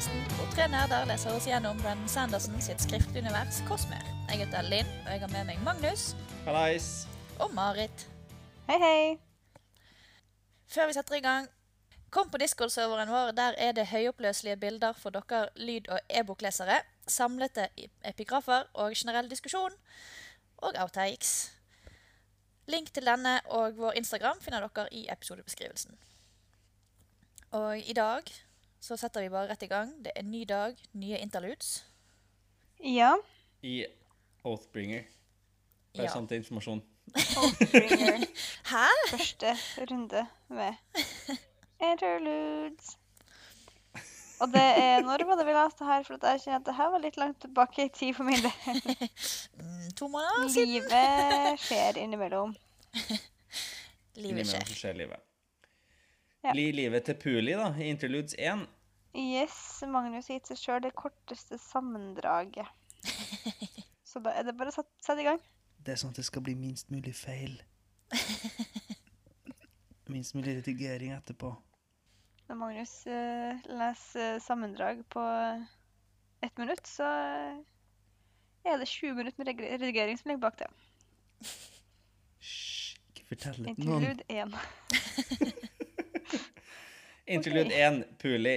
podkasten hvor tre nerder leser oss gjennom Brennan Sanderson sitt skriftunivers Kosmer. Jeg heter Linn, og jeg har med meg Magnus Hallais. og Marit. Hei, hei. Før vi setter i gang, kom på Discord-serveren vår. Der er det høyoppløselige bilder for dere lyd- og e-boklesere. Samlete epigrafer og generell diskusjon. Og outtakes. Link til denne og vår Instagram finner dere i episodebeskrivelsen. Og i dag så setter vi bare rett i gang. Det er en ny dag, nye interludes. Ja. I Oathbringer. Bare Ja. sånn til informasjon. Oathbringer. Hæ? Første runde med interludes. Og det er Når var det vi leste her? For jeg kjenner at det her var litt langt tilbake i tid for min del. Mm, to måneder siden. Livet skjer innimellom. Livet skjer. Innimellom skjer livet. Ja. Li livet til Puli, da, i Interludes 1. Yes, Magnus har gitt seg sjøl det korteste sammendraget. Så da er det bare å sette sette i gang. Det er sånn at det skal bli minst mulig feil. minst mulig redigering etterpå. Når Magnus uh, leser sammendrag på ett minutt, så er det 20 minutter med redigering som ligger bak det. Hysj, ikke fortell det til noen. Interlude 1. Interlude Ok. 1, Puli.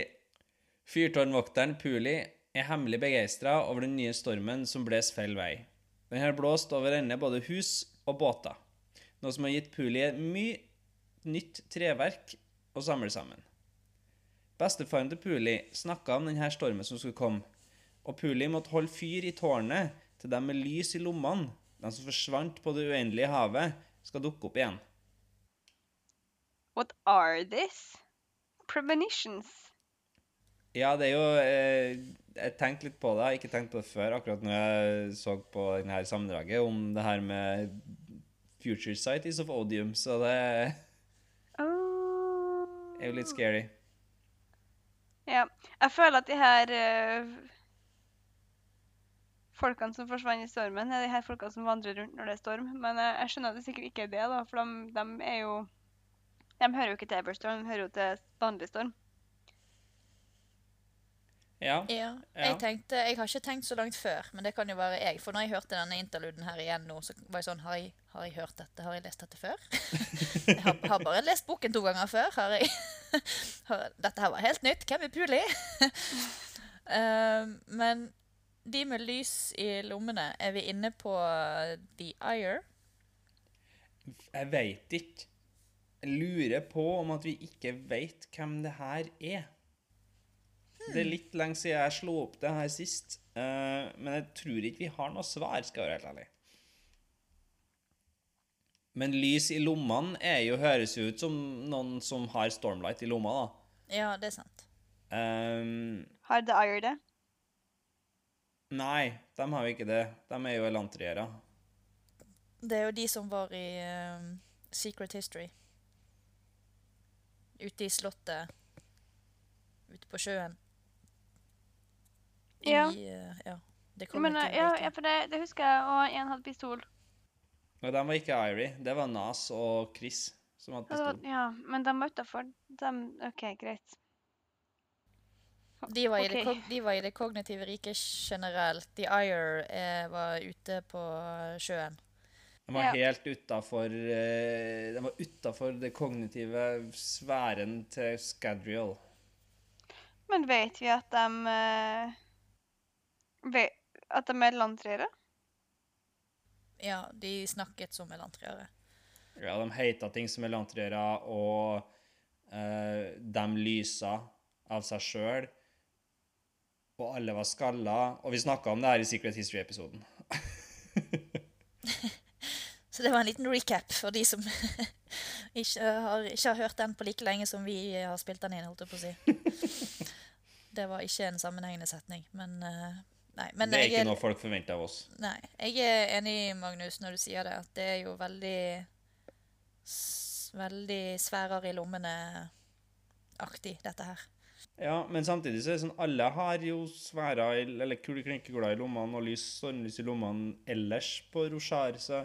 Fyrtårnvokteren Puli er hemmelig begeistra over den nye stormen som bles feil vei. Den har blåst over ende både hus og båter, noe som har gitt Puli mye nytt treverk å samle sammen. Bestefaren til Puli snakka om denne stormen som skulle komme, og Puli måtte holde fyr i tårnet til dem med lys i lommene, de som forsvant på det uendelige havet, skal dukke opp igjen. What are this? Premonitions. Ja, det er jo eh, Jeg tenkte litt på det. Jeg har ikke tenkt på det før, akkurat når jeg så på denne sammendraget om det her med Future sighties of Odium, så det Oh. er jo litt scary. Ja. Jeg føler at de her eh, folkene som forsvant i stormen, er de her folkene som vandrer rundt når det er storm. Men eh, jeg skjønner at det sikkert ikke er det, da, for de, de er jo De hører jo ikke til Everstorm, de hører jo til vanlig storm. Ja. Ja, jeg tenkte, jeg har ikke tenkt så langt før, men det kan jo være jeg. For når jeg hørte denne interluden her igjen nå, så var jeg sånn Har jeg, har jeg hørt dette? Har jeg lest dette før? jeg har, har bare lest boken to ganger før. Har jeg har, Dette her var helt nytt. Hvem er Puli? uh, men de med lys i lommene, er vi inne på The Ire? Jeg veit ikke. Lurer på om at vi ikke veit hvem det her er. Det er litt lenge siden jeg slo opp det her sist, uh, men jeg tror ikke vi har noe svar, skal jeg være helt ærlig. Men lys i lommene er jo, høres jo ut som noen som har Stormlight i lomma, da. Ja, det er sant. Um, Har The Ire det? nei, de har jo ikke det. De er jo elantriere. Det er jo de som var i um, Secret History. Ute i slottet. Ute på sjøen. Ja. Uh, ja. Det Men, ikke ja, ja, for det, det husker jeg, og én hadde pistol. Nei, de var ikke Irie. Det var Nas og Chris som hadde var- pistol. Ja, men de var utafor. OK, greit. De var, i det, de var i det kognitive riket generelt. The Ire eh, var ute på sjøen. De var Ja. helt utafor De var utafor det kognitive sfæren til Scadrial. Men vet vi at de eh, At de er landtriere? Ja, de snakket som elantriere. Ja, de heita ting som elantriere, og uh, de lysa av seg sjøl. Og alle var skalla. Og vi snakka om det her i Secret History-episoden. Så det var en liten recap for de som ikke, har, ikke har hørt den på like lenge som vi har spilt den inn, holdt jeg på å si. Det var ikke en sammenhengende setning, men eh, Nei. Men det er ikke noe folk forventer av oss. Nei. Jeg er enig, Magnus, når du sier det, at det er jo veldig Veldig sfærer i lommene-aktig, dette her. Ja, men samtidig så er det sånn alle har jo sværer eller kule i lommene og lys, stormlys i lommene ellers på Roshar, så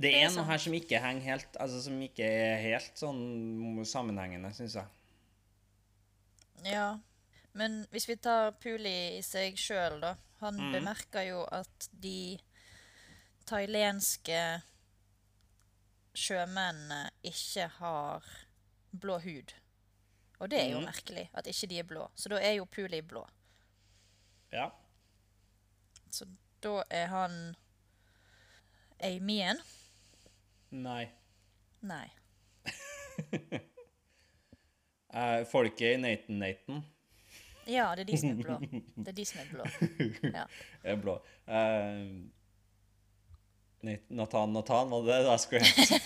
Det Det er er noe her som ikke henger helt Altså som ikke er helt sånn sammenhengende, syns jeg. Ja. Men hvis vi tar Puli i seg sjøl, da. Han Mm. bemerker jo at de thailandske sjømennene ikke har blå hud. Og det er jo mm. merkelig at ikke de er blå. Så da er jo Puli blå. Ja. Så da er han Amien. Nei. Nei. Eh, folket i Nathan Nathan Ja, det er de som er blå. Det er de som er blå. Ja. er blå. Uh, Nathan, Nathan Nathan, var det det jeg skulle hete?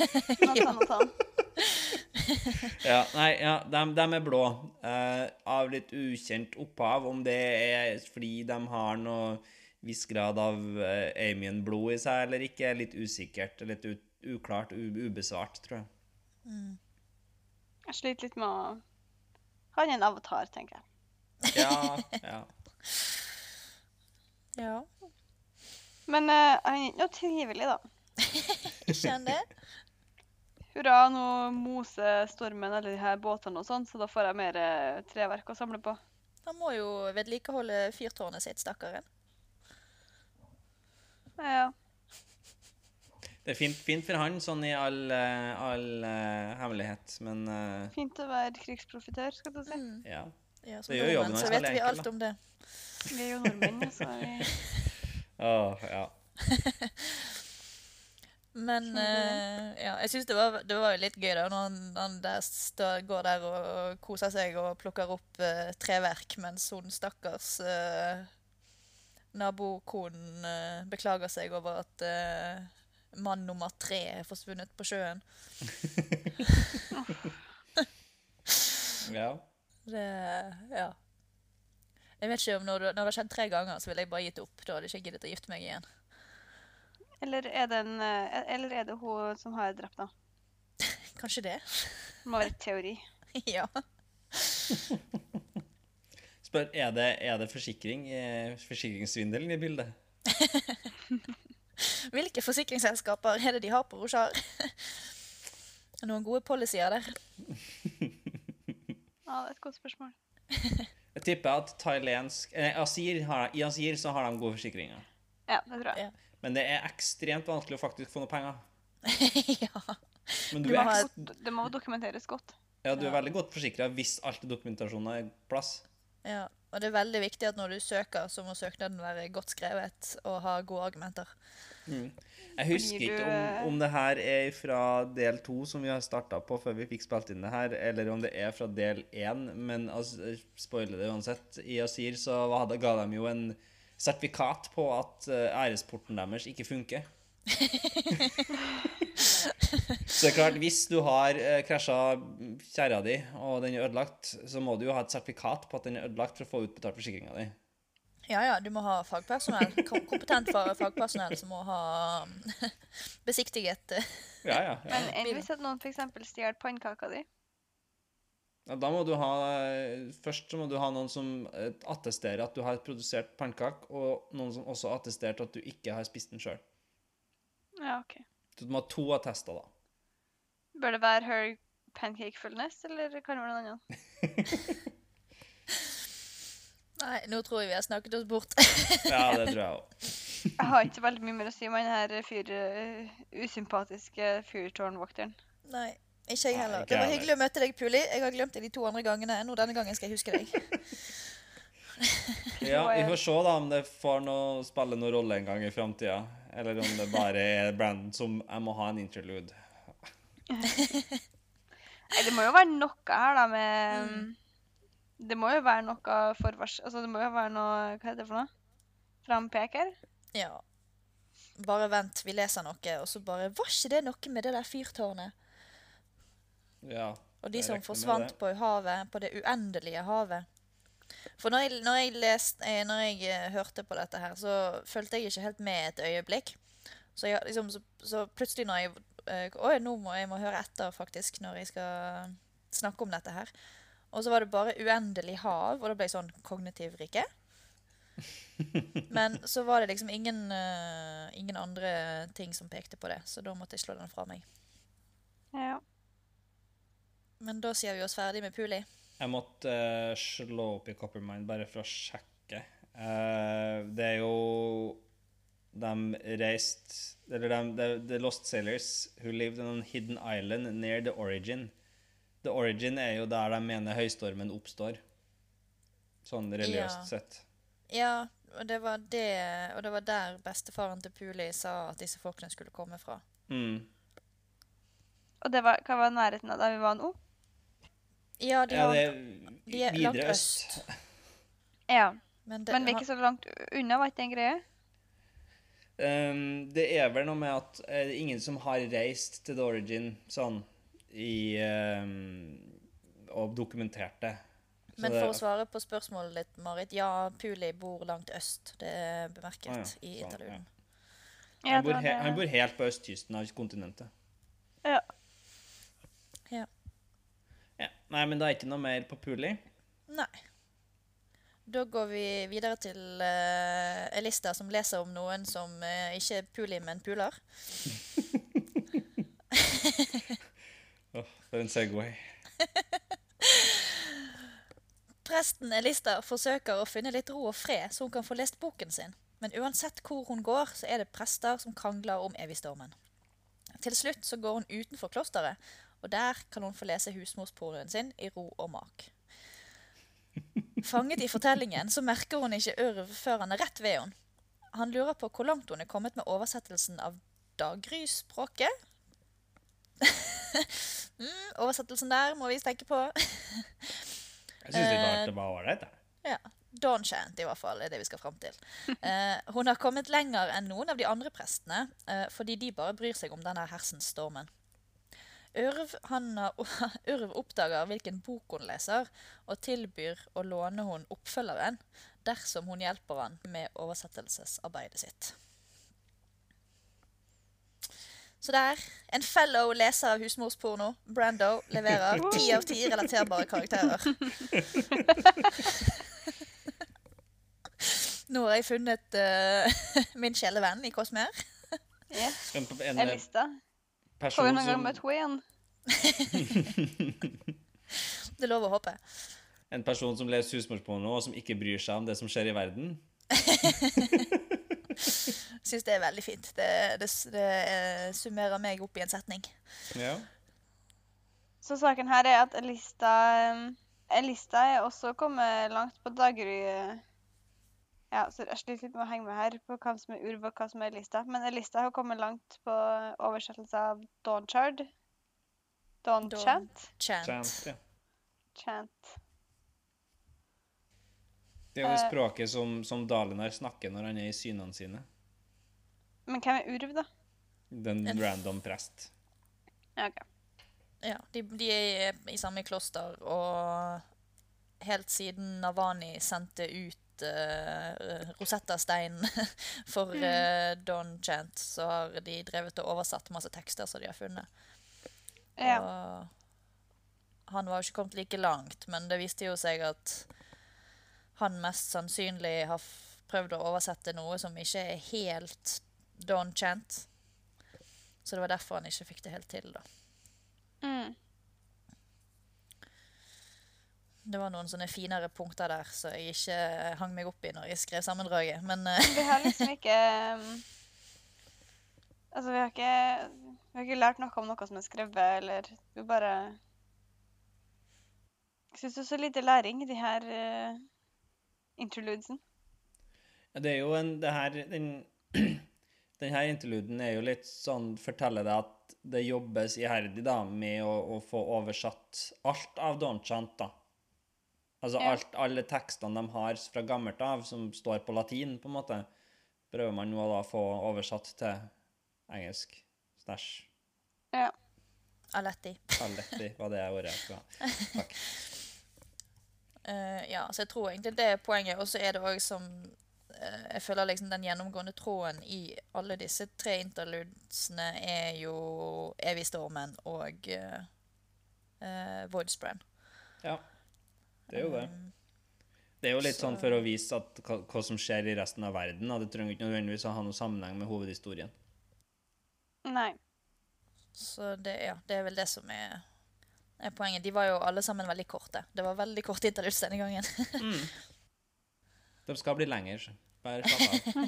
Nathan, Nathan. Ja, nei, ja, de, er blå. Uh, av litt ukjent opphav. Om det er fordi de har noe viss grad av uh, Amien-blod i seg eller ikke, er litt usikkert. Litt ut, uklart, ubesvart, tror jeg. Jeg sliter litt med å Han er en avatar, tenker jeg. Ja, ja. ja. Men uh, han er ikke noe trivelig, da. Ikke han det? Hurra, nå moser stormen alle de her båtene og sånn, så da får jeg mer uh, treverk å samle på. Han må jo vedlikeholde fyrtårnet sitt, stakkaren. Ja, Det er fint, fint for han, sånn i all, eh, all uh, hemmelighet, men uh, Fint å være krigsprofitør, skal du si. Mm. ja. Ja, Det gjør jobben hans så veldig vet vi enkel, alt om det. Vi er jo nordmenn, så vi Åh, ja. Men eh, ja, jeg syns det, var- det var litt gøy da, når han, der stå, går der og, og koser seg og plukker opp treverk, mens hun stakkars uh, nabokonen beklager seg over at mann nummer tre er forsvunnet på sjøen. ja. Det Ja. Jeg vet ikke om når, når det har skjedd tre ganger, så ville jeg bare gitt opp. Da hadde jeg ikke giddet å gifte meg igjen. Eller er det, en, eh, eller er det hun som har drept ham? Kanskje det. Det må være et teori. ja. Spør, er det, er det forsikring, eh, forsikringssvindelen i bildet? Hvilke forsikringsselskaper er det de har på det Noen gode policyer der. Ja, det er et godt spørsmål. Jeg tipper at thailandsk eh, Asir har, I Asir så har de gode forsikringer. Ja, det tror jeg. Ja. Men det er ekstremt vanskelig å faktisk få noe penger. ja. Men Du du, må er, ha ekst- Det må dokumenteres godt. ja, du er Ja. veldig godt forsikra hvis alt dokumentasjonen er på plass. Ja. Og det er veldig viktig at når du søker, så må søknaden være godt skrevet og ha gode argumenter. Jeg husker ikke om, om det her er fra del to, som vi har starta på før vi fikk spilt inn det her, eller om det er fra del én, men altså, spoiler det uansett. I Asir så hadde, ga de jo en sertifikat på at eh, æresporten deres ikke funker. Så det er klart, hvis du har uh, krasja kjerra di, og den er ødelagt, så må du jo ha et sertifikat på at den er ødelagt for å få utbetalt forsikringa di. Ja, ja, du må ha fagpersonell, kompetent fa- fagpersonell som må ha besiktiget eh, Ja, ja, ja. Men enn hvis at noen f.eks. stjeler pannekaka di? Ja, da må du ha Først så må du ha noen som eh, attesterer at du har produsert pannekake, og noen som også attesterer at du ikke har spist den sjøl. Ja, OK. Så du må ha to attester, da. Bør det være her pancake fullness, eller kan det være noe annet? Nei, nå tror jeg vi har snakket oss bort. Ja, det tror jeg òg. Jeg har ikke veldig mye mer å si om denne fyr, uh, usympatiske fyrtårnvokteren. Nei, ikke jeg heller. Det var hyggelig å møte deg, Puli. Jeg har glemt deg de to andre gangene. Nå denne gangen skal jeg huske deg. Ja, vi får se da om det får noe, spille noen rolle en gang i framtida. Eller om det bare er Brandon som Jeg må ha en interlude. Nei, det må jo være noe her, da, med Det må jo være noe forvars... Altså, det må jo være noe Hva heter det for noe? Frampeker? Ja. Bare vent, vi leser noe, og så bare Var ikke det noe med det der fyrtårnet? Ja. Og de som forsvant på havet, på det uendelige havet. For når jeg, når jeg, lest, eh, når jeg eh, hørte på dette her, så fulgte jeg ikke helt med et øyeblikk. Så, jeg, liksom, så, så plutselig når jeg Oi, nå må jeg må høre etter, faktisk, når jeg skal snakke om dette her. Og så var det bare uendelig hav, og da ble jeg sånn kognitiv rike. Men så var det liksom ingen, uh, ingen andre ting som pekte på det, så da måtte jeg slå den fra meg. Ja. Men da sier vi oss ferdig med Puli. Jeg måtte uh, slå opp i Coppermine bare for å sjekke. Uh, det er jo De reiste Eller de, the, the Lost Sailors who lived on a hidden island near the origin. The origin er jo der de mener høystormen oppstår. Sånn religiøst Ja. sett. Ja, og det var det Og det var der bestefaren til Puli sa at disse folkene skulle komme fra. Mm. Og det var, hva var nærheten av der vi var nå? Ja, de Ja, det er de er langt øst. øst. Ja. Men, det, Men vi er ikke så langt unna, var ikke det en greie? Um, det er vel noe med at det er ingen som har reist til The Origin sånn i um, Og dokumentert det. Så Men det- for å svare på spørsmålet ditt, Marit. Ja, Puli bor langt øst. Det er bemerket Ah, ja. i Sånn. Ja, han, bor he han bor helt på østkysten av kontinentet. Ja. Ja. Ja. Nei, men det er ikke noe mer på Puli. Nei. Da går vi videre til uh, Elista, som leser om noen som uh, ikke er Puli, men puler. Det er en Segway. Presten Elista forsøker å finne litt ro og fred, så hun kan få lest boken sin. Men uansett hvor hun går, så er det prester som krangler om evigstormen. Til slutt så går hun utenfor klosteret, og der kan hun få lese husmorsporen sin i ro og mak. Fanget i fortellingen så merker hun ikke Ørv før han er rett ved henne. Han lurer på hvor langt hun er kommet med oversettelsen av Dagry-språket. mm, oversettelsen der må vi tenke på. Jeg syns det var, Eh, det var ålreit, jeg. Ja. Dawn i hvert fall, er det vi skal fram til. Eh, hun har kommet lenger enn noen av de andre prestene, eh, fordi de bare bryr seg om denne hersens stormen. Har, Ørv oppdager hvilken bok hun leser, og tilbyr å låne hun oppfølgeren dersom hun hjelper han med oversettelsesarbeidet sitt. Så der, en fellow leser av husmorsporno, Brando, leverer ti av ti relaterbare karakterer. Nå har jeg funnet uh, min kjælevenn i Cosmer. Yes. En, en, Jeg som Får vi noen gang møtt henne igjen? Det er lov å håpe. en person som leser husmorsporno, og som ikke bryr seg om det som skjer i verden. Syns det er veldig fint. Det, det, det eh, summerer meg opp i en setning. Ja. Så saken her er at Elista um, Elista er også kommet langt på Dagerøy. Ja, så jeg sliter litt med å henge med her på hva som er urv og hva som er lista. Men lista har kommet langt på oversettelse av Dawnchard. Dawn Dawn. Chant. Chant. Chant, ja. Chant. Det er jo det Eh. språket som, som Dalinar snakker når han er i synene sine. Men hvem er urv, da? Den En- random prest. Ja, ok. Ja, de, de er i samme kloster, og helt siden Navani sendte ut uh, Rosetta-steinen for uh, Don Chant, så har de drevet og oversatt masse tekster som de har funnet. Ja. Og han var jo ikke kommet like langt, men det viste jo seg at han mest sannsynlig har prøvd å oversette noe som ikke er helt Don Chant. Så det var derfor han ikke fikk det helt til, da. Mm. Det var noen sånne finere punkter der så jeg ikke hang meg opp i når jeg skrev sammendraget. Men eh, Vi har liksom ikke um, Altså, vi har ikke Vi har ikke lært noe om noe som er skrevet, eller Vi bare Jeg syns det er så lite læring i de her uh, interludesen. Ja, Det er jo en det her, den, den her interluden er jo litt sånn Forteller deg at det jobbes iherdig da med å, å få oversatt alt av Donchant, da. Altså alt, alle tekstene de har fra gammelt av, som står på latin, på en måte, prøver man nå da å få oversatt til engelsk. Stæsj. Ja. Aletti. Aletti var det ordet jeg skulle ha. Takk. Uh, ja, så jeg tror egentlig det er poenget. Og så er det òg som uh, Jeg føler liksom den gjennomgående tråden i alle disse tre interludesene er jo Evigstormen og uh, Voidspren. Ja, det er jo det. Det er jo litt sånn for å vise at, hva, hva som skjer i resten av verden. Det trenger ikke nødvendigvis å ha noen sammenheng med hovedhistorien. Nei. Så det, ja, det er vel det som er er poenget. De var jo alle sammen veldig korte. Det var veldig kort interludes denne gangen. De skal bli lenger. så Bare slapp av.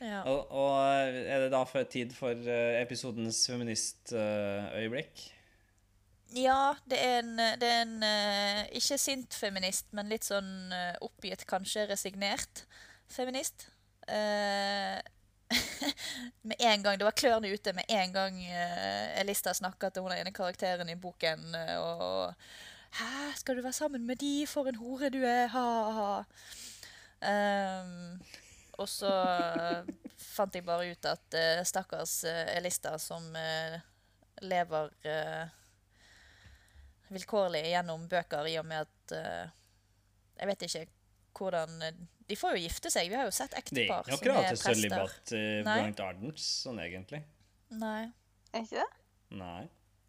ja. Og, og er det da for tid for eh, episodens feministøyeblikk? Ja, det er en, det er en eh, ikke sint feminist, men litt sånn eh, oppgitt, kanskje resignert feminist. Eh, med en gang, Det var klørne ute med en gang uh, Elista snakka til hun ene karakteren i boken. eh, og 'Hæ, skal du være sammen med de? For en hore du er!' Ha-ha. Um, og så eh, fant jeg bare ut at uh, stakkars uh, Elista som uh, lever eh, vilkårlig gjennom bøker i og med at uh, Jeg vet ikke hvordan eh, De får jo gifte seg. Vi har jo sett Det er ektepar Det som akkurat er til prester. sølibat eh, blant Ardens, sånn egentlig. Nei. Er ikke det? Nei.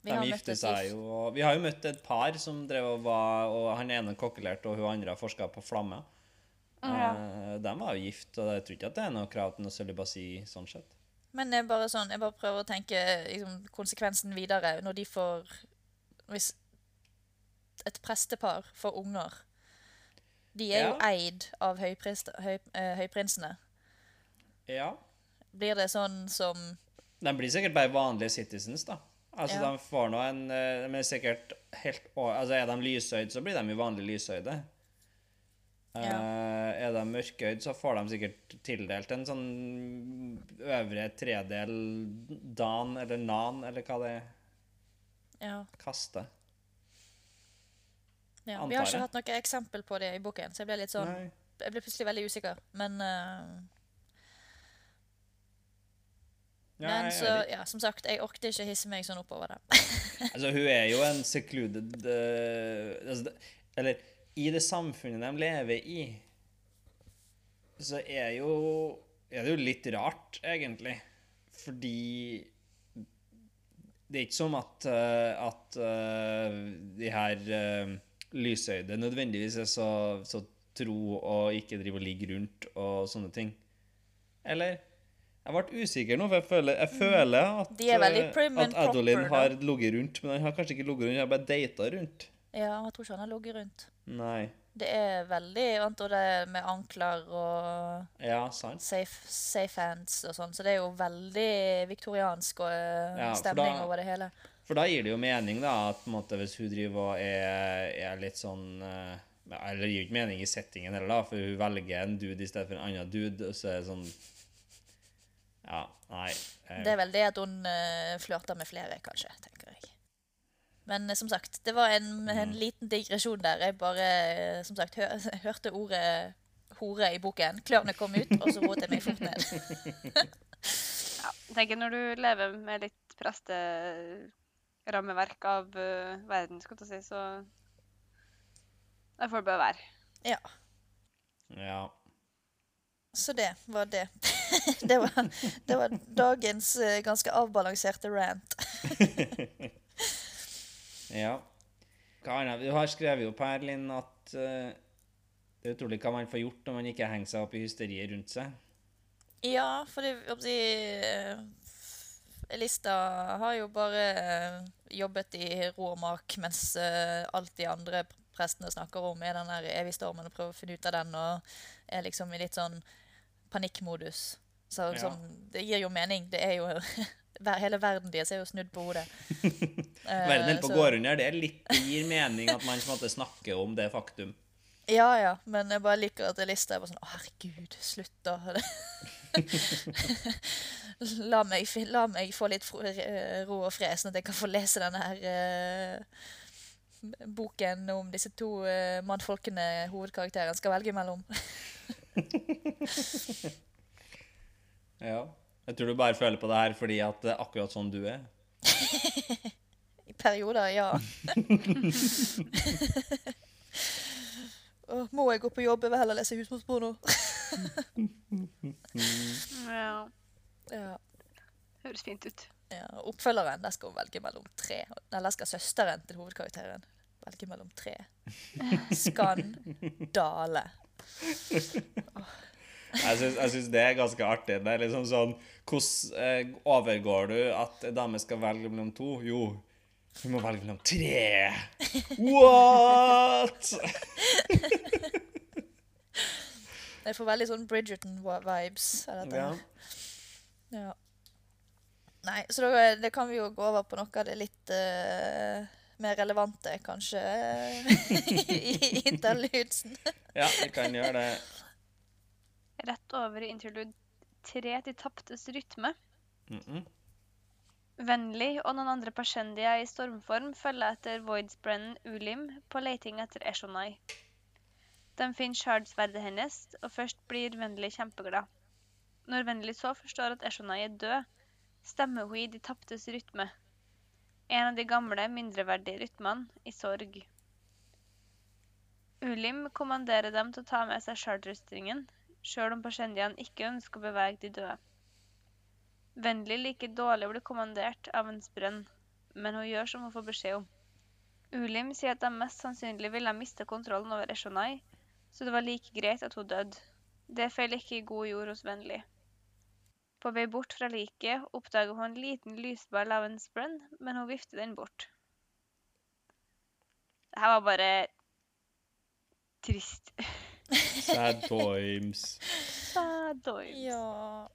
De har gifter seg jo og Vi har jo møtt et par som drev og var Og han ene kokkelerte, og hun andre forska på flamme. Ja. uh, de var jo gift, og jeg tror ikke at det er noe krav til noe sølibasi sånn sett. Men jeg bare, sånn, jeg bare prøver å tenke liksom, konsekvensen videre når de får Hvis et prestepar for unger De er jo eid av høyprist, høy, eh, høyprinsene. Ja. Blir det sånn som De blir sikkert bare vanlige citizens, da. Altså, Ja. de får nå en eh, De er sikkert helt Altså, er de lyshøyde, så blir de jo vanlig lyshøyde. Ja. Uh, er de mørkøyde, så får de sikkert tildelt en sånn øvre tredel dan, eller nan, eller hva det er. Ja. Kaste. Ja. Vi har ikke hatt noe eksempel på det i boken, så jeg ble sånn Jeg ble plutselig veldig usikker. Men, uh, Ja, men så, ja, som sagt, jeg orket ikke hisse meg sånn oppover det. Altså, hun er jo en secluded uh, altså, Eller i det samfunnet de lever i, så er jo er det jo litt rart, egentlig. Fordi det er ikke som at, eh, at de her lysøyde nødvendigvis er så, så tro og ikke drive og ligge rundt og sånne ting. Eller? Jeg ble usikker nå, for jeg føler, jeg føler at, Mm. De er veldig eh, at Adolin proper, har ligget rundt, men han har kanskje ikke ligget rundt, han har bare data rundt. Ja, jeg tror ikke han har ligget rundt. Nei. Det er veldig vant og det er med ankler og Ja, sant. safe, safe hands og sånn, så det er jo veldig viktoriansk og eh, Ja, stemning da- over det hele. For da gir det jo mening, da, at på en måte, hvis hun driver og er, er litt sånn eh, Eller det gir jo ikke mening i settingen heller, da, for hun velger en dude i stedet for en annen dude, og så er det sånn Ja, nei. eh, Det er vel det at hun uh, flørter med flere, kanskje, tenker jeg. Men eh, som sagt, det var en, Mm. en liten digresjon der. Jeg bare, som sagt, hør, hørte ordet hore i boken. Klørne kom ut, og så rotet jeg meg fort ned. Ja, jeg tenker når du lever med litt presterammeverk av uh, verden, skal du si, så der får det bare være. Ja, Ja. så det var det. det, var, det var dagens uh, ganske avbalanserte rant. ja. Annet? Du har skrevet opp her, Linn, at uh, det er utrolig hva man får gjort når man ikke henger seg opp i hysteriet rundt seg. Ja, for det, Elista har jo bare eh, jobbet i ro og mak, mens eh, alt de andre prestene snakker om, er den der evige stormen og prøver å finne ut av den, og er liksom i litt sånn panikkmodus. Så Ja. det gir jo mening. Det er jo Hele verden deres er jo snudd på hodet. Eh, Verden holder på å gå under. Det, litt, gir mening at man måte snakker om det faktum. Ja, ja, men jeg bare liker at Elista er bare sånn Å, herregud, slutt, da. la, meg, la meg få litt eh, ro og fred, sånn at jeg kan få lese denne her eh, boken om disse to uh, mannfolkene hovedkarakteren skal velge mellom. Ja. Jeg tror du bare føler på det her fordi at det er akkurat sånn du er. I perioder, ja. Må jeg gå på jobb? Jeg vil heller lese husmorsporno. Ja, ja. høres fint ut. Ja, oppfølgeren, der skal hun velge mellom tre. Eller skal søsteren til hovedkarakteren velge mellom tre. Skandale. Jeg syns, jeg syns det er ganske artig. Det er liksom sånn Hvordan eh, overgår du at en dame skal velge mellom to? Jo, Hun må velge mellom tre. What?! Jeg får veldig sånn Bridgerton-vibes av dette. Ja. Ja. Nei, så da, det kan vi jo gå over på noe av det litt uh, mer relevante, kanskje, i interludesen. ja, vi kan gjøre det. Rett over i interlude tre til taptes rytme. Mm -mm. Vennlig og noen andre persendier i stormform følger etter Voidsbrennen Ulim på leiting etter Eshonai. De finner shardsverdet hennes, og først blir Vennlig kjempeglad. Når Vennlig så forstår at Eshonai er død, stemmer hun i De taptes rytme. En av de gamle, mindreverdige rytmene i sorg. Ulim kommanderer dem til å ta med seg shardrustringen, sjøl om Pashendiaen ikke ønsker å bevege de døde. Vennlig liker dårlig å bli kommandert av en sprønn, men hun gjør som hun får beskjed om. Ulim sier at de mest sannsynlig ville miste kontrollen over Eshonai, så det var like greit at hun døde. Det faller ikke i god jord hos Vennlig. På vei bort fra liket oppdager hun en liten lysball av en sprønn, men hun vifter den bort. Det her var bare trist. Sad times. Sad times. Ja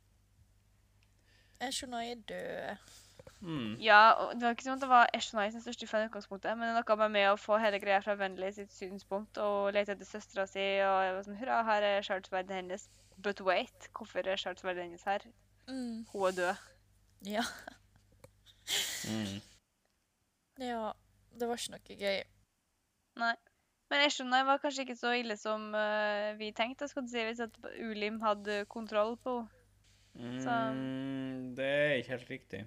Eshonai er død. Mm. Ja, og det var ikke sånn at det var Eshonai sin største fan i utgangspunktet, men det er noe med, med å få hele greia fra Vennlig sitt synspunkt og lete etter søstera si og jeg var sånn Hurra, her er shardsverdet hennes. But wait, hvorfor er shardsverdet hennes her? Mm. Hun er død. Ja. Mm. ja. Det var ikke noe gøy. Nei. Men Eshonai var kanskje ikke så ille som uh, vi tenkte, skulle si, hvis at Ulim hadde kontroll på henne. Mm, det er ikke helt riktig.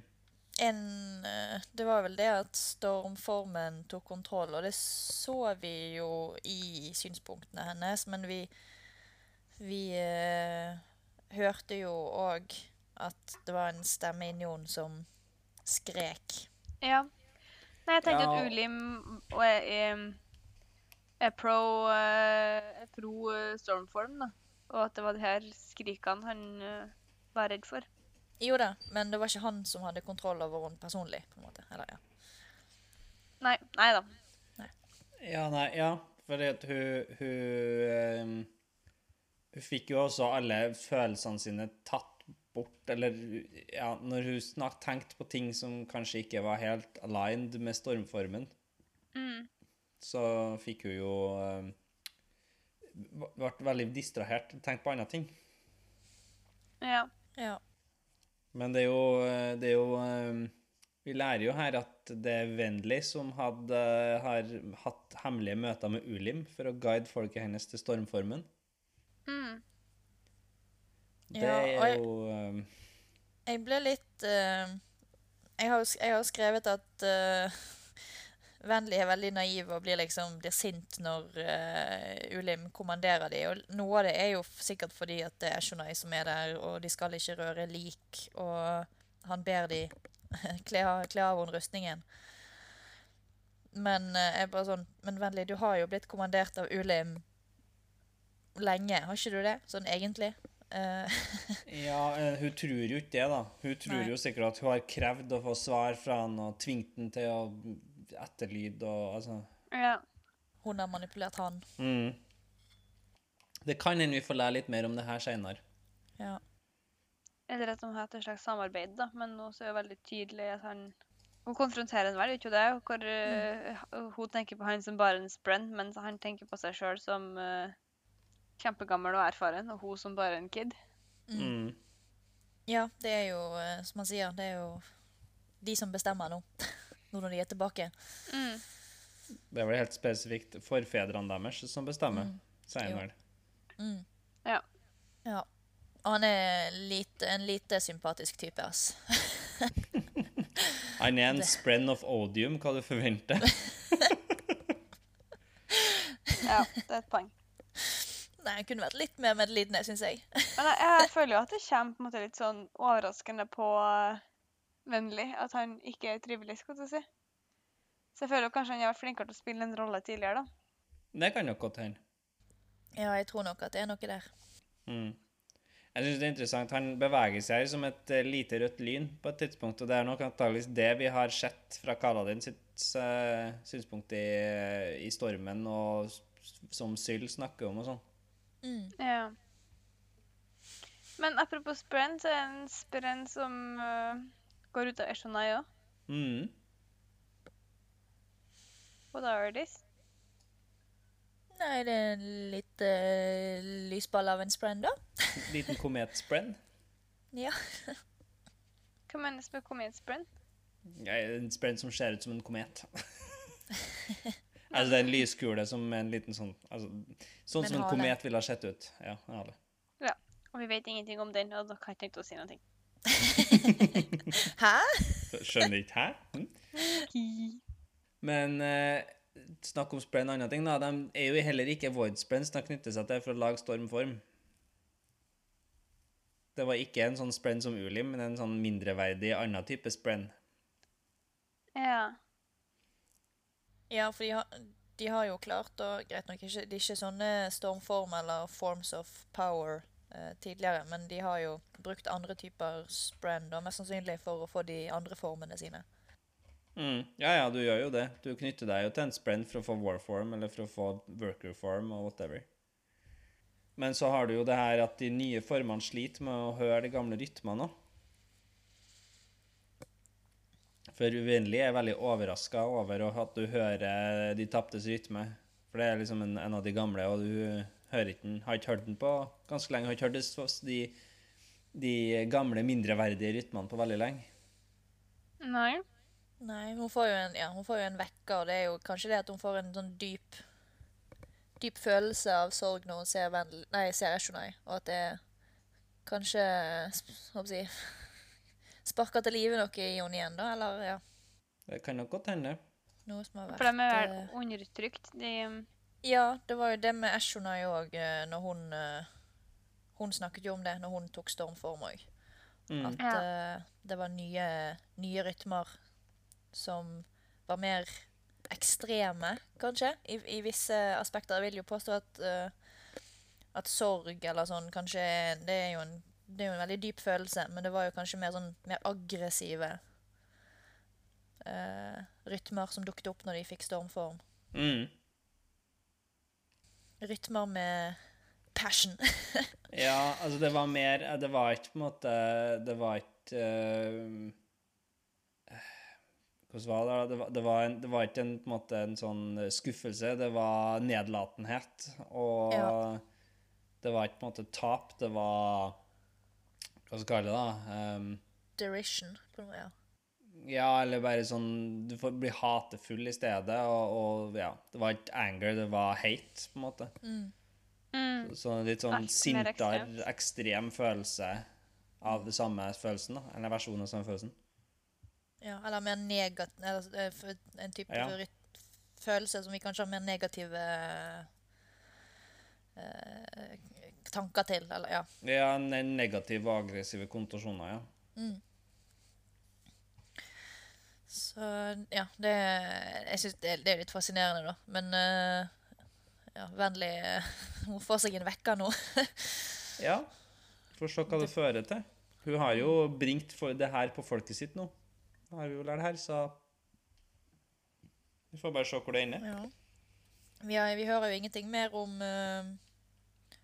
En, uh, det var vel det at stormformen tok kontroll, og det så vi jo i synspunktene hennes, men vi Vi uh, hørte jo òg at det var en stemme inni henne som skrek. Ja. Nei, jeg tenkte Ja. at Ulim og er, er, er pro, eh, er pro eh, stormform, da. Og at det var de her skrikene han eh, var redd for. Jo da, men det var ikke han som hadde kontroll over henne personlig. på en måte. Eller, ja. Nei, nei da. Ja, nei, ja. Fordi at hun Hun, hun fikk jo også alle følelsene sine tatt bort, eller ja, når hun tenkte på ting som kanskje ikke var helt aligned med stormformen, Mm. så fikk hun jo Ble veldig distrahert, tenkte på andre ting. Ja. ja. Men det er jo, det er jo ehm, Vi lærer jo her at det er Wendley som hadde, har hatt hemmelige møter med Ulim for å guide folket hennes til stormformen. Det Ja, er jo jeg, Jeg ble litt uh, jeg, har, jeg har skrevet at uh, Vennlig er veldig naiv og blir liksom blir sint når uh, Ulim kommanderer de, og Noe av det er jo sikkert fordi at det er Shonai som er der, og de skal ikke røre lik, og han ber de kle av, kle av henne rustningen. Men uh, jeg bare sånn Men Vennlig, du har jo blitt kommandert av Ulim lenge, har ikke du det? Sånn egentlig? Eh, Ja, eh, hun tror jo ikke det, da. Hun tror Nei. jo sikkert at hun har krevd å få svar fra han og tvingt han til å etterlyde og altså ja. hun har manipulert han. mm. Det kan hende vi får lære litt mer om det her seinere. Ja. Eller at de har hatt et slags samarbeid, da. Men nå så er det veldig tydelig at han Hun konfronterer ham vel, ikke det? Hvor eh, hun tenker på han som bare en sprent, mens han tenker på seg sjøl som eh, kjempegammel og erfaren, og hun som bare en kid. Mm. Ja, det er jo, eh, som han sier, det er jo de som bestemmer nå. Nå når de er tilbake. Mm. Det er vel helt spesifikt forfedrene deres som bestemmer, sier han vel. Mm. Ja. Ja. Og han er lite, en lite sympatisk type, ass. Han er en sprenn of odium, hva du forventer. ja, det er et poeng. Nei, han kunne vært litt mer medlidende, syns jeg. Men jeg, jeg føler jo at det kommer på en måte litt sånn overraskende på uh, Vennlig at han ikke er trivelig, skal du si. Så jeg føler jo kanskje han har vært flinkere til å spille en rolle tidligere, da. Det kan nok godt hende. Ja, jeg tror nok at det er noe der. Mm. Jeg synes det er interessant. Han beveger seg som et eh, lite rødt lyn på et tidspunkt, og det er nok antakeligvis det vi har sett fra Kaladin sitt uh, synspunkt i, i stormen, og som Syl snakker om og sånn. Mm. Ja. Men apropos sprenn, så er det en sprenn som uh, går ut av Eshonai òg. Mm. What are these? Nei, det er en litt uh, lysball av en sprenn, da. Liten kometsprenn? Ja. Hva menes med kometsprenn? Ja, En sprenn som ser ut som en komet. altså det er en lyskule som en liten sånn altså, Sånn som en komet ville ha sett ut. Ja, en hale. Og vi vet ingenting om den, og dere har jeg ikke tenkt å si noe. Hæ? Skjønner ikke, hæ? Hm? Men eh, snakk om sprenn og andre ting, da. De er jo heller ikke void sprenns de knytter seg til for å lage stormform. Det var ikke en sånn sprenn som Ulim, men en sånn mindreverdig annen type sprenn. Ja. Ja, for de har, de har jo klart, og greit nok ikke, de er ikke sånne stormform eller forms of power eh, tidligere, men de har jo brukt andre typer sprenn, da, mest sannsynlig for å få de andre formene sine. Mm. Ja, ja, du gjør jo det. Du knytter deg jo til en sprenn for å få warform, eller for å få workerform, og whatever. Men så har du jo det her at de nye formene sliter med å høre de gamle rytmene òg. For uvennlig er veldig overraska over at du hører De taptes rytme. For det er liksom en, en av de gamle, og du hører ikke den, har ikke hørt den på ganske lenge. Har ikke hørt det så- de, de gamle, mindreverdige rytmene på veldig lenge. Nei. Nei, hun får jo en, ja, hun får jo en vekker, og det er jo kanskje det at hun får en sånn dyp dyp følelse av sorg når hun ser, Vendel, nei, ser Eshonai, og at det er kanskje hva skal jeg si, sparker til live noe i henne igjen, da, eller ja, Det kan nok godt hende. noe som har vært For de er vel eh, undertrykt. De um, Ja, det var jo det med Ashonai òg, når hun eh, Hun snakket jo om det når hun tok stormform òg. Mm. At Ja. uh, det var nye, nye rytmer som var mer ekstreme, kanskje, i, i visse aspekter. Jeg vil jo påstå at, uh, at sorg eller sånn kanskje Det er jo en, det er jo en veldig dyp følelse, men det var jo kanskje mer sånn mer aggressive uh, rytmer som dukket opp når de fikk stormform. Mm. Rytmer med passion. Ja, altså det var mer Det var ikke på en måte Det var ikke eh, Hvordan var det? Det var, det var, en, det var ikke en, på en måte en sånn skuffelse. Det var nedlatenhet. Og Ja. det var ikke på en måte tap. Det var Hva skal vi kalle det, da? Um, Derision. På noe, ja. ja, eller bare sånn Du får bli hatefull i stedet. Og, og ja, det var ikke anger, det var hate, på en måte. Mm. mm. Så litt sånn Alt sintere, ekstrem følelse av det samme følelsen, da. Eller versjonen av samme følelsen. Ja, eller mer negativ Eller eh, en type Ja. følelse som vi kanskje har mer negative eh, tanker til, eller ja. Ja, ne- negative og aggressive konnotasjoner, ja. Mm. Så ja, det Jeg syns det, det er litt fascinerende, da. Men uh, ja, vennlig uh, Hun får seg en vekker nå. Ja. Får se hva det fører til. Hun har jo bringt det her på folket sitt nå. Har vi jo lært her, så Vi får bare se hvor det ender. ja. vi, har, vi hører jo ingenting mer om eh,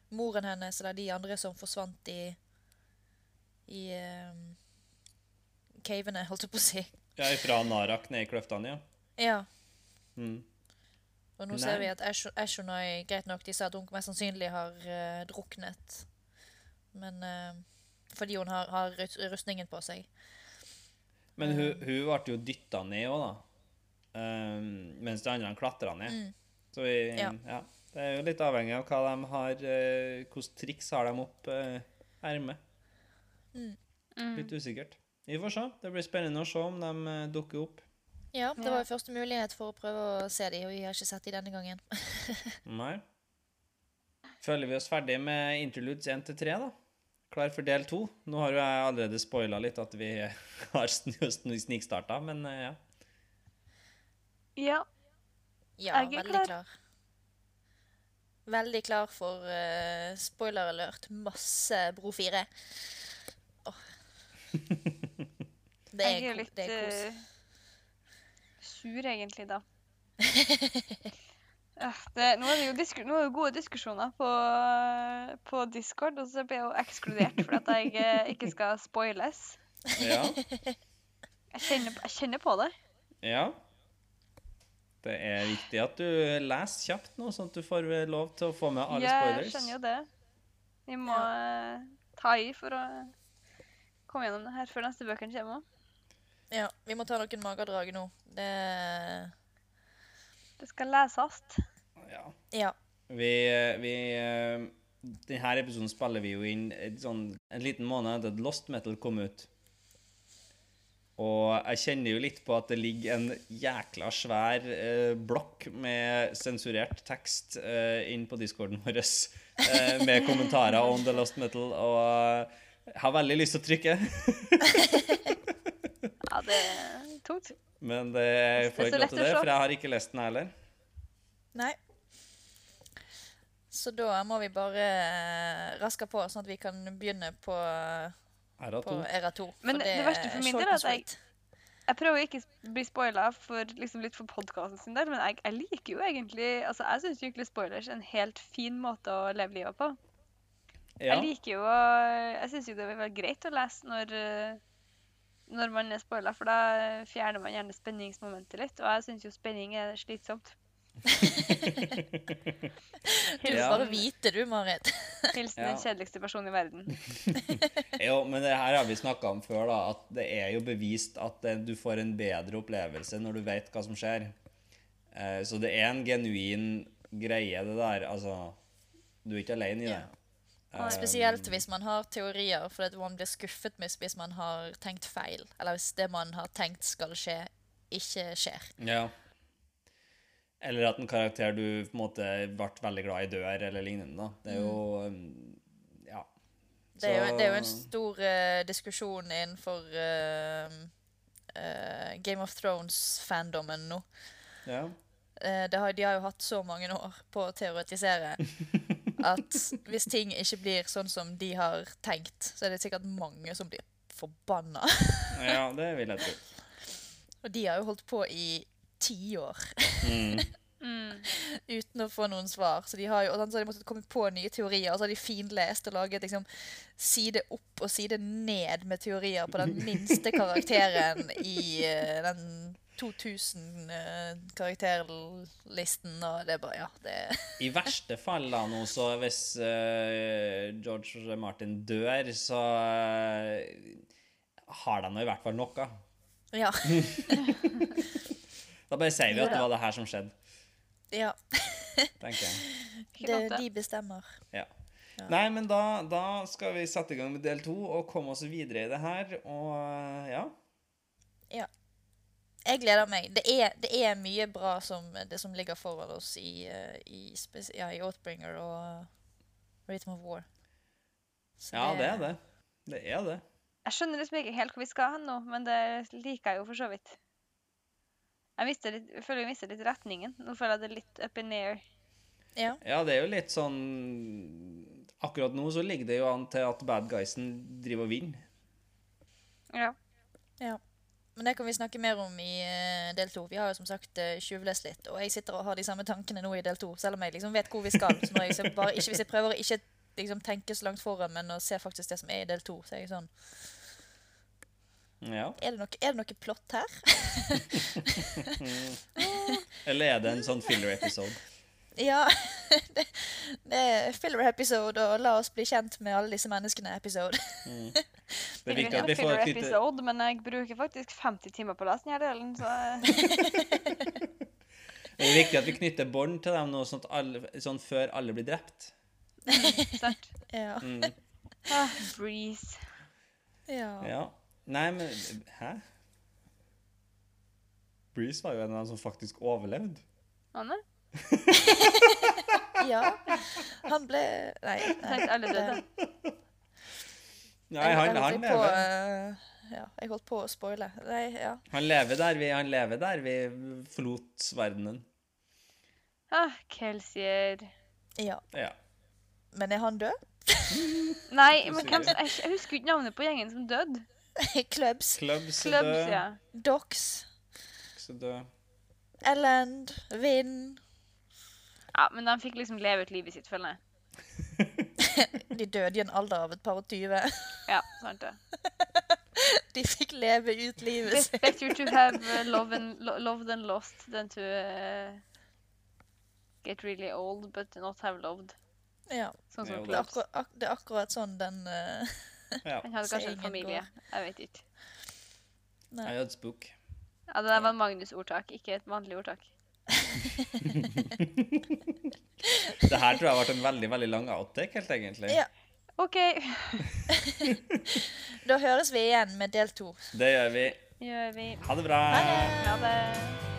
moren hennes eller de andre som forsvant i i uh, cavene, holdt jeg på å si. Ja, fra Narak ned i kløftene, ja. Ja. Mm. Og nå Nei. ser vi at Ash- Ashonai Greit nok, de sa at hun mest sannsynlig har uh, druknet. Men uh, Fordi hun har, har rustningen på seg. Men hun, hun ble jo dytta ned òg, da. Um, mens de andre klatra ned. Mm. Så vi, ja. Ja. Det er jo litt avhengig av hva de har uh, Hvilke triks har de opp uh, ermet. Mm. Litt usikkert. Vi får se. Det blir spennende å se om de eh, dukker opp. Ja, det var jo første mulighet for å prøve å se dem, og vi har ikke sett dem denne gangen. Nei. Føler vi oss ferdig med interludes 1 til 3, da? Klar for del 2? Nå har jo jeg allerede spoila litt at vi har sn- sn- snikstarta, men eh, ja. Ja. Ja, Jeg er veldig klar. klar. Veldig klar for uh, spoiler alert. Masse Bro 4. Åh. Det er, Jeg er litt det er kos. eh, sur, egentlig, da. Det, nå, er det jo disku, nå er det gode diskusjoner på, på Discord, og så blir jeg jo ekskludert for at jeg eh, ikke skal spoiles. Ja. Jeg kjenner, jeg kjenner på det. ja. Det er viktig at du leser kjapt nå, sånn at du får lov til å få med alle jeg spoilers. skjønner jo det. Vi må ja. ta i for å komme gjennom det her før neste bøkene kommer. Ja, vi må ta noen magedrag nå. Det Det skal leses. Ja. Ja. Vi, vi eh, Denne episoden spiller vi jo inn sånn, en liten måned etter at Lost Metal kom ut. Og jeg kjenner jo litt på at det ligger en jækla svær eh, blokk med sensurert tekst eh, inn på discorden vår eh, med kommentarer om The Lost Metal, og jeg har veldig lyst til å trykke, Ja, det er tungt. men det får ikke lov til det, for jeg har ikke lest den heller. Nei. Så da må vi bare eh, raske på, sånn at vi kan begynne på, På to. Era 2. Men det verste for min del er at jeg- Jeg prøver ikke å bli spoila for, liksom litt for podkasten sin del, men jeg, jeg liker jo egentlig Altså, jeg syns egentlig spoilers er en helt fin måte å leve livet på. Ja. Jeg liker jo å Jeg syns jo det vil være greit å lese når når man er spoila, for da fjerner man gjerne spenningsmomentet litt. Og jeg syns jo spenning er slitsomt. Du vil Ja. bare vite, du, Marit. Hilsen Ja. den kjedeligste personen i verden. Jo, men det her har vi snakka om før, da, at det er jo bevist at du får en bedre opplevelse når du vet hva som skjer. Eh, så det er en genuin greie, det der. Altså, du er ikke alene i det. Ja. Eh, Spesielt hvis man har teorier, for at man blir skuffet hvis man har tenkt feil. Eller hvis det man har tenkt skal skje, ikke skjer. Ja. Eller at en karakter du på en måte ble veldig glad i, dør, eller lignende. da. Det er jo um, Ja. Det er, jo, det er jo en stor uh, diskusjon innenfor uh, uh, Game of Thrones-fandomen nå. Ja. Det har, de har jo hatt så mange år på å teoretisere at hvis ting ikke blir sånn som de har tenkt, så er det sikkert mange som blir forbanna. ja, det vil jeg tro. Og de har jo holdt på i tiår Mm. Mm. uten å få noen svar. Så de har jo og så har de måttet komme på nye teorier, og så har de finlest og laget liksom side opp og side ned med teorier på den minste karakteren i uh, den 2000-karakterlisten, og det er bare Ja, det I verste fall, da, nå, så hvis uh, George Martin dør, så eh, har de nå i hvert fall noe. Ja. Da bare sier vi at det var det her som skjedde, ja. tenker jeg. Det, er de bestemmer. Ja. Nei, men da, da skal vi sette i gang med del to og komme oss videre i det her, og ja. ja. Jeg gleder meg. Det er, det er mye bra som, det som ligger foran oss i, eh, i, spes- ja, i Oathbringer og Rhythm of War. Så Ja, det er det. Det er det. Jeg skjønner liksom ikke helt hvor vi skal hen nå, men det liker jeg jo for så vidt. Jeg, litt, jeg føler jeg mister litt retningen. Nå føler jeg det litt up in air. Ja. Ja, det er jo litt sånn Akkurat nå så ligger det jo an til at bad guysen driver og vinner. Ja. ja. Men det kan vi snakke mer om i eh, del to. Vi har jo som sagt uh, tjuvlest litt, og jeg sitter og har de samme tankene nå i del to, selv om jeg liksom vet hvor vi skal. Så når jeg så bare ikke, hvis jeg prøver å ikke liksom, tenke så langt foran, men å se faktisk det som er i del to, så er jeg sånn Ja. Er det noe, er det noe plott her? Eller er det en sånn filler-episode? Ja. Det, det er filler episode, og la oss bli kjent med alle disse menneskene-episode. Det er viktig at vi får filler lite episode, men jeg bruker faktisk 50 timer på å lese denne delen, så Det er viktig at vi knytter bånd til dem nå, sånn, at alle, sånn før alle blir drept. sant. Ja. Mm. Ah, breeze. ja. Ja. Nei, men Hæ? Breeze var jo en av dem som faktisk overlevde. Han er? ja. Han ble Nei. Nei. alle døde. Nei, han, han lever. på, eh, ja, jeg holdt på å spoile. Nei, ja. Han lever der vi, han lever der vi forlot verdenen. Ah, Kelsier. Ja. Ja. Men er han død? Nei, men hvem, jeg, jeg husker ikke navnet på gjengen som døde. Clubs. Clubs Clubs, ja. Docks. Elend. Vind. Ja, men de fikk liksom leve ut livet sitt, føler jeg. De døde i en alder av et par og tyve. Ja, sant det. De fikk leve ut livet sitt. better to have uh, love and, lo loved and lost than to uh, get really old but not have loved. Ja. Sånn som det Det er, akkurat, ak det er akkurat sånn den eh, Ja. Han hadde kanskje en familie. Jeg vet ikke. Nei. Jeg hadde spook. Ja, det der var en Magnus-ordtak, ikke et vanlig ordtak. Det her tror jeg ble en veldig veldig lang outtake, helt egentlig. Ja. OK, Da høres vi igjen med del to. Det gjør vi. gjør vi. Ha det bra. Ha det. Ha det.